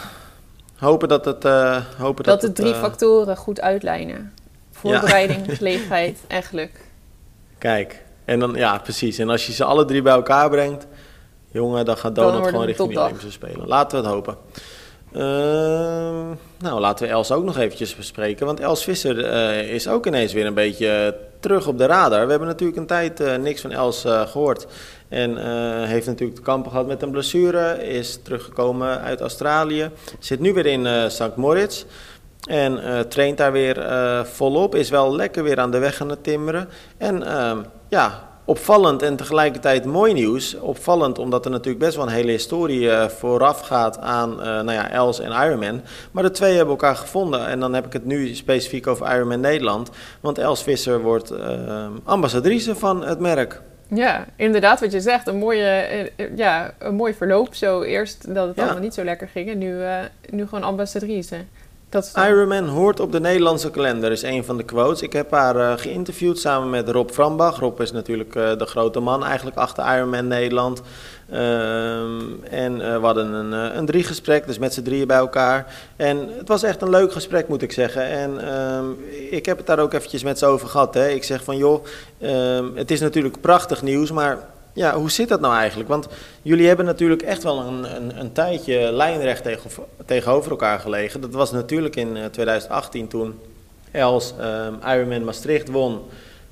hopen dat het... Uh, hopen dat, dat de drie uh, factoren goed uitlijnen. Voorbereiding, leeftijd en geluk. Kijk, en dan, ja, precies. En als je ze alle drie bij elkaar brengt, jongen, dan gaat Donald gewoon richting de Olympische Spelen. Laten we het hopen. Uh, nou, laten we Els ook nog eventjes bespreken. Want Els Visser uh, is ook ineens weer een beetje terug op de radar. We hebben natuurlijk een tijd uh, niks van Els uh, gehoord. En heeft natuurlijk te kampen gehad met een blessure. Is teruggekomen uit Australië. Zit nu weer in St. Moritz. En traint daar weer volop. Is wel lekker weer aan de weg aan het timmeren. En ja, opvallend en tegelijkertijd mooi nieuws. Opvallend omdat er natuurlijk best wel een hele historie uh, vooraf gaat aan uh, nou ja, Els en Ironman. Maar de twee hebben elkaar gevonden. En dan heb ik het nu specifiek over Ironman Nederland. Want Els Visser wordt uh, ambassadrice van het merk. Ja, inderdaad wat je zegt. Een, mooie, ja, een mooi verloop. Zo eerst dat het Ja. allemaal niet zo lekker ging. En nu, nu gewoon ambassadrice. Dat is Ironman hoort op de Nederlandse kalender, is een van de quotes. Ik heb haar uh, geïnterviewd samen met Rob Frambach. Rob is natuurlijk uh, de grote man eigenlijk achter Ironman Nederland. Um, en uh, we hadden een, een drie gesprek, dus met z'n drieën bij elkaar. En het was echt een leuk gesprek, moet ik zeggen. En um, ik heb het daar ook eventjes met ze over gehad. Hè. Ik zeg van, joh, um, het is natuurlijk prachtig nieuws, maar ja, hoe zit dat nou eigenlijk? Want jullie hebben natuurlijk echt wel een, een, een tijdje lijnrecht tegen, tegenover elkaar gelegen. Dat was natuurlijk in 2018 toen Els um, Ironman Maastricht won.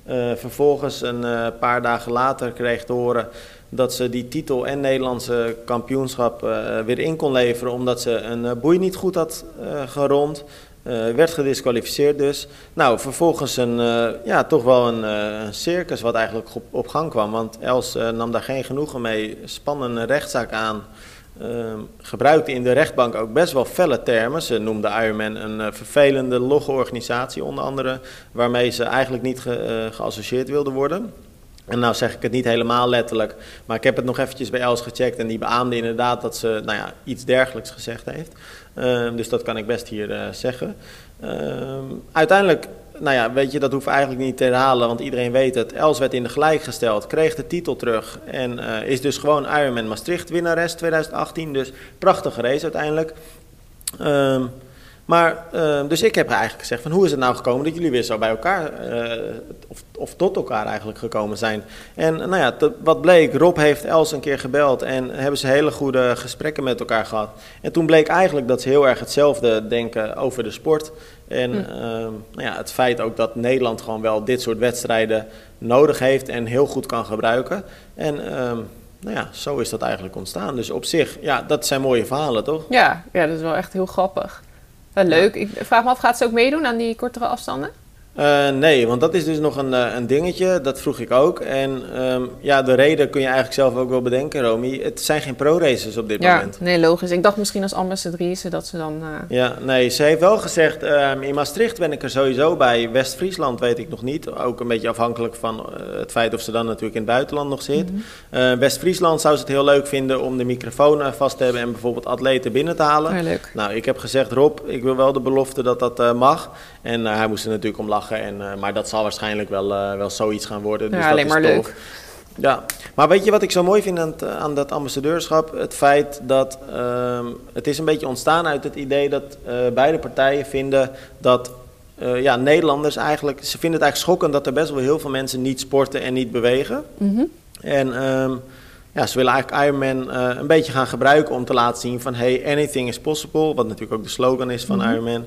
Uh, vervolgens een uh, paar dagen later kreeg te horen dat ze die titel en Nederlandse kampioenschap weer in kon leveren omdat ze een boei niet goed had gerond. Uh, werd gedisqualificeerd dus. Nou, vervolgens een, uh, ja, toch wel een, uh, een, circus wat eigenlijk op, gang kwam. Want Els nam daar geen genoegen mee, spannen een rechtszaak aan. Ehm, gebruikte in de rechtbank ook best wel felle termen. Ze noemde Ironman een vervelende, logge organisatie onder andere. Waarmee ze eigenlijk niet ge, geassocieerd wilde worden. En nou zeg ik het niet helemaal letterlijk, maar ik heb het nog eventjes bij Els gecheckt en die beaamde inderdaad dat ze nou ja, iets dergelijks gezegd heeft. Uh, dus dat kan ik best hier uh, zeggen. Uh, uiteindelijk, nou ja, weet je, dat hoeft eigenlijk niet te herhalen, want iedereen weet het. Els werd in de gelijk gesteld, kreeg de titel terug en is dus gewoon Ironman Maastricht winnares 2018. Dus prachtige race uiteindelijk. Ehm, maar, uh, dus ik heb eigenlijk gezegd van hoe is het nou gekomen dat jullie weer zo bij elkaar, uh, of, of tot elkaar eigenlijk gekomen zijn. En nou ja, wat bleek, Rob heeft Els een keer gebeld en hebben ze hele goede gesprekken met elkaar gehad. En toen bleek eigenlijk dat ze heel erg hetzelfde denken over de sport. En hm. uh, nou ja, het feit ook dat Nederland gewoon wel dit soort wedstrijden nodig heeft en heel goed kan gebruiken. En nou ja, zo is dat eigenlijk ontstaan. Dus op zich, ja, dat zijn mooie verhalen, toch? Ja, ja dat is wel echt heel grappig. Leuk. Ik vraag me af, gaat ze ook meedoen aan die kortere afstanden? Uh, nee, want dat is dus nog een, uh, een dingetje. Dat vroeg ik ook. En um, ja, de reden kun je eigenlijk zelf ook wel bedenken, Romy. Het zijn geen pro-races op dit ja, moment. Nee, logisch. Ik dacht misschien als ambassadrice dat ze dan... Uh... Ja, nee, ze heeft wel gezegd... Um, in Maastricht ben ik er sowieso bij. West-Friesland weet ik nog niet. Ook een beetje afhankelijk van het feit of ze dan natuurlijk in het buitenland nog zit. Mm -hmm. West-Friesland zou ze het heel leuk vinden om de microfoon vast te hebben... en bijvoorbeeld atleten binnen te halen. Ja, leuk. Nou, ik heb gezegd, Rob, ik wil wel de belofte dat dat mag. En hij moest er natuurlijk om lachen. En, uh, maar dat zal waarschijnlijk wel, uh, wel zoiets gaan worden. Dus ja, dat alleen is maar tof. leuk. Ja, maar weet je wat ik zo mooi vind aan, het, aan dat ambassadeurschap? Het feit dat ehm, het is een beetje ontstaan uit het idee dat eh, beide partijen vinden dat eh, ja, Nederlanders eigenlijk, ze vinden het eigenlijk schokkend dat er best wel heel veel mensen niet sporten en niet bewegen. Mhm. En ehm, ja, ze willen eigenlijk Ironman eh een beetje gaan gebruiken om te laten zien van hey, anything is possible. Wat natuurlijk ook de slogan is van Mhm. Ironman.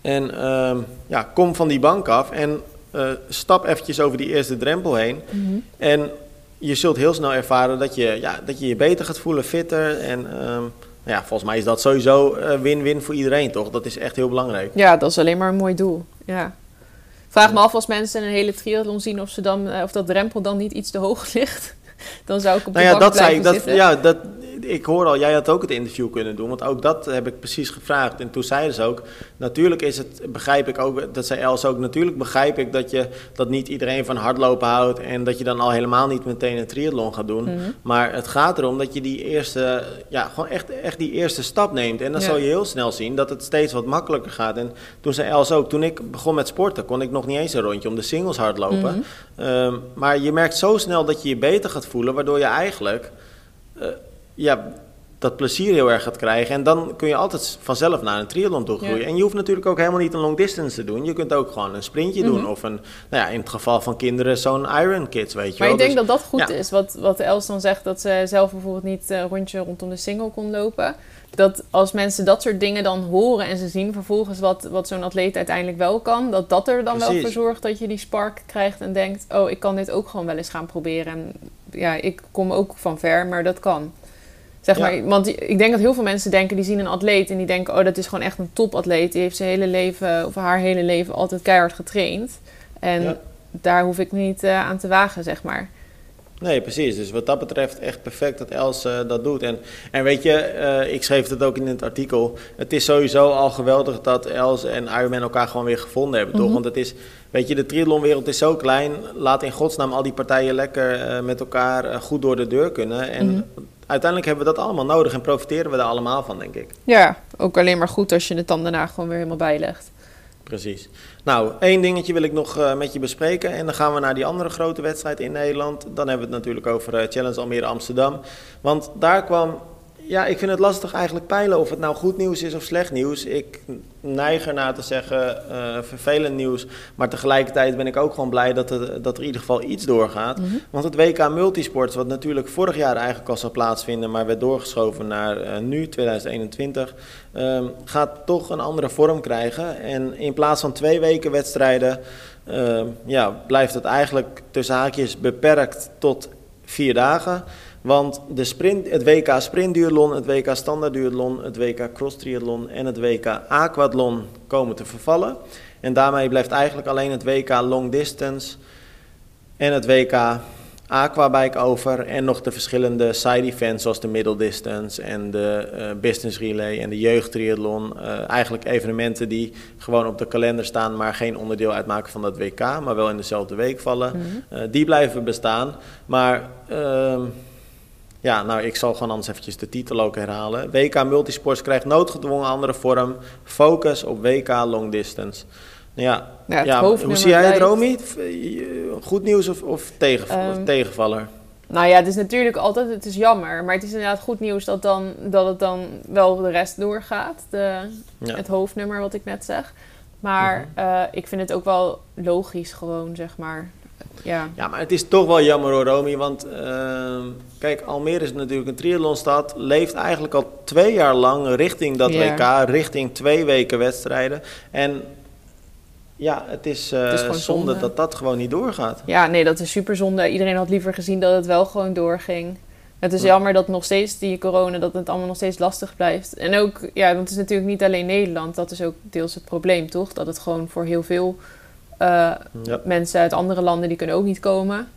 En ehm, ja, kom van die bank af en eh, stap eventjes over die eerste drempel heen. Mhm. En je zult heel snel ervaren dat je ja, dat je, je beter gaat voelen, fitter. En ehm, ja, volgens mij is dat sowieso eh, win-win voor iedereen, toch? Dat is echt heel belangrijk. Ja, dat is alleen maar een mooi doel. Ja. Vraag me af als mensen een hele triathlon zien of, ze dan, eh, of dat drempel dan niet iets te hoog ligt. Dan zou ik op de Nou ja, bank dat zei ik. Dat, ja, dat, ik hoor al, jij had ook het interview kunnen doen. Want ook dat heb ik precies gevraagd. En toen zeiden ze ook, natuurlijk is het, begrijp ik ook, dat zei Els ook, natuurlijk begrijp ik dat, je, dat niet iedereen van hardlopen houdt. En dat je dan al helemaal niet meteen een triathlon gaat doen. Mhm. Maar het gaat erom dat je die eerste, ja, gewoon echt, echt die eerste stap neemt. En dan Ja. zal je heel snel zien dat het steeds wat makkelijker gaat. En toen zei Els ook, toen ik begon met sporten, kon ik nog niet eens een rondje om de singles hardlopen. Mhm. Ehm, maar je merkt zo snel dat je je beter gaat voelen, waardoor je eigenlijk eh, ja, dat plezier heel erg gaat krijgen. En dan kun je altijd vanzelf naar een triathlon toe groeien. Ja. En je hoeft natuurlijk ook helemaal niet een long distance te doen. Je kunt ook gewoon een sprintje doen. Mhm. Of een, nou ja, in het geval van kinderen, zo'n Iron Kids, weet je Maar wel. ik denk Dus- dat dat goed ja. is. Wat, wat Els dan zegt, dat ze zelf bijvoorbeeld niet eh, een rondje rondom de single kon lopen. Dat als mensen dat soort dingen dan horen en ze zien vervolgens wat, wat zo'n atleet uiteindelijk wel kan, dat dat er dan wel voor zorgt dat je die spark krijgt en denkt: Oh, ik kan dit ook gewoon wel eens gaan proberen. En ja, ik kom ook van ver, maar dat kan. Zeg Ja. maar, want ik denk dat heel veel mensen denken, die zien een atleet en die denken: Oh, dat is gewoon echt een topatleet. Die heeft zijn hele leven, of haar hele leven, altijd keihard getraind. En Ja. daar hoef ik me niet eh, aan te wagen, zeg maar. Nee, precies. Dus wat dat betreft echt perfect dat Els eh, dat doet. En, en weet je, eh, ik schreef het ook in het artikel. Het is sowieso al geweldig dat Els en Ironman elkaar gewoon weer gevonden hebben, toch? Mhm. Want het is, weet je, de triathlonwereld is zo klein. Laat in godsnaam al die partijen lekker met elkaar goed door de deur kunnen. En Mhm. Uiteindelijk hebben we dat allemaal nodig en profiteren we daar allemaal van, denk ik. Ja, ook alleen maar goed als je het dan daarna gewoon weer helemaal bijlegt. Precies. Nou, één dingetje wil ik nog eh, met je bespreken. En dan gaan we naar die andere grote wedstrijd in Nederland. Dan hebben we het natuurlijk over eh, Challenge Almere Amsterdam. Want daar kwam... Ja, ik vind het lastig eigenlijk peilen of het nou goed nieuws is of slecht nieuws. Ik neig ernaar te zeggen eh, vervelend nieuws. Maar tegelijkertijd ben ik ook gewoon blij dat er, dat er in ieder geval iets doorgaat. Mhm. Want het WK Multisports, wat natuurlijk vorig jaar eigenlijk al zou plaatsvinden, maar werd doorgeschoven naar eh, nu, 2021, ehm, gaat toch een andere vorm krijgen. En in plaats van twee weken wedstrijden, ehm, ja, blijft het eigenlijk tussen haakjes beperkt tot vier dagen. Want de sprint, het WK sprintduathlon, het WK standaardduathlon, het WK cross triathlon en het WK aquathlon komen te vervallen. En daarmee blijft eigenlijk alleen het WK long distance en het WK aquabike over. En nog de verschillende side events zoals de middle distance en de eh, business relay en de jeugdtriathlon. Eh, eigenlijk evenementen die gewoon op de kalender staan, maar geen onderdeel uitmaken van dat WK, maar wel in dezelfde week vallen. Mhm. Eh, die blijven bestaan. Maar ehm, ja, nou, ik zal gewoon anders eventjes de titel ook herhalen. WK Multisports krijgt noodgedwongen andere vorm. Focus op WK Long Distance. Nou ja, Ja, hoe zie jij het, Romy? Eh, Goed nieuws of, of tegen, Ehm, tegenvaller? Nou ja, het is natuurlijk altijd, het is jammer. Maar het is inderdaad goed nieuws dat, dan, dat het dan wel de rest doorgaat. De, Ja. Mhm. Het hoofdnummer wat ik net zeg. Maar eh, ik vind het ook wel logisch gewoon, zeg maar. Ja, Ja, maar het is toch wel jammer hoor, Romy. Want ehm, kijk, Almere is natuurlijk een triathlonstad. Leeft eigenlijk al twee jaar lang richting dat Ja. WK. Richting twee weken wedstrijden. En ja, het is, Het is gewoon zonde zonde. dat dat gewoon niet doorgaat. ja, nee, dat is super zonde. Iedereen had liever gezien dat het wel gewoon doorging. Het is Ja. jammer dat nog steeds die corona, dat het allemaal nog steeds lastig blijft. En ook, ja, want het is natuurlijk niet alleen Nederland. Dat is ook deels het probleem, toch? Dat het gewoon voor heel veel Ja. mensen uit andere landen, die kunnen ook niet komen.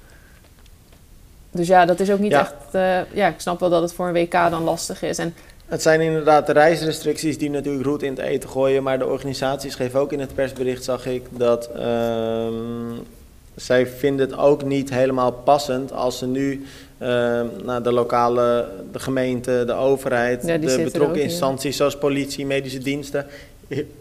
Dus ja, dat is ook niet Ja. echt... eh, ja, ik snap wel dat het voor een WK dan lastig is. En Het zijn inderdaad de reisrestricties die natuurlijk roet in het eten gooien. Maar de organisaties geven ook in het persbericht, zag ik, dat ehm, zij vinden het ook niet helemaal passend als ze nu naar de lokale, de gemeente, de overheid, Ja, de betrokken ook instanties zoals politie, medische diensten,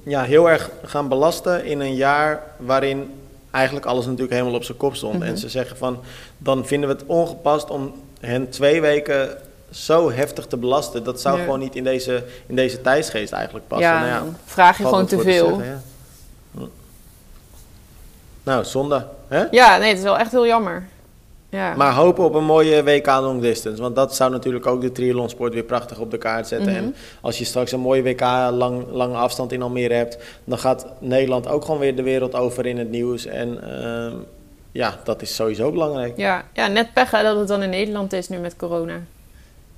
ja, heel erg gaan belasten in een jaar waarin eigenlijk alles natuurlijk helemaal op zijn kop stond. Mhm. En ze zeggen van, dan vinden we het ongepast om hen twee weken zo heftig te belasten. Dat zou gewoon niet in deze, in deze tijdsgeest eigenlijk passen. ja, Nou ja, dan vraag je gewoon te veel. zeggen, ja. Hm. Nou, zonde. Hè? Ja, nee, het is wel echt heel jammer. Ja. Maar hopen op een mooie WK long distance. Want dat zou natuurlijk ook de triathlonsport weer prachtig op de kaart zetten. Mhm. En als je straks een mooie WK lang, lange afstand in Almere hebt, dan gaat Nederland ook gewoon weer de wereld over in het nieuws. En ehm, ja, dat is sowieso belangrijk. ja, ja, net pech hè, dat het dan in Nederland is nu met corona.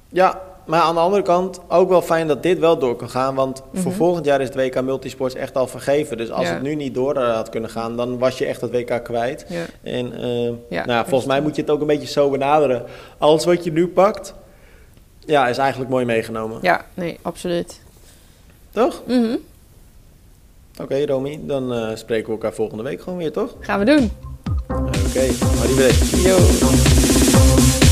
Ja, maar aan de andere kant ook wel fijn dat dit wel door kan gaan. Want voor Mhm. volgend jaar is het WK Multisports echt al vergeven. Dus als Ja. het nu niet door had kunnen gaan, dan was je echt het WK kwijt. Ja. En eh, Ja, nou, volgens mij moet je het ook een beetje zo benaderen. Alles wat je nu pakt, ja, is eigenlijk mooi meegenomen. ja, nee, absoluut. Toch? Mhm. Oké, Romy, dan eh, spreken we elkaar volgende week gewoon weer, toch? Gaan we doen. Oké, okay, arrivederci. Yo.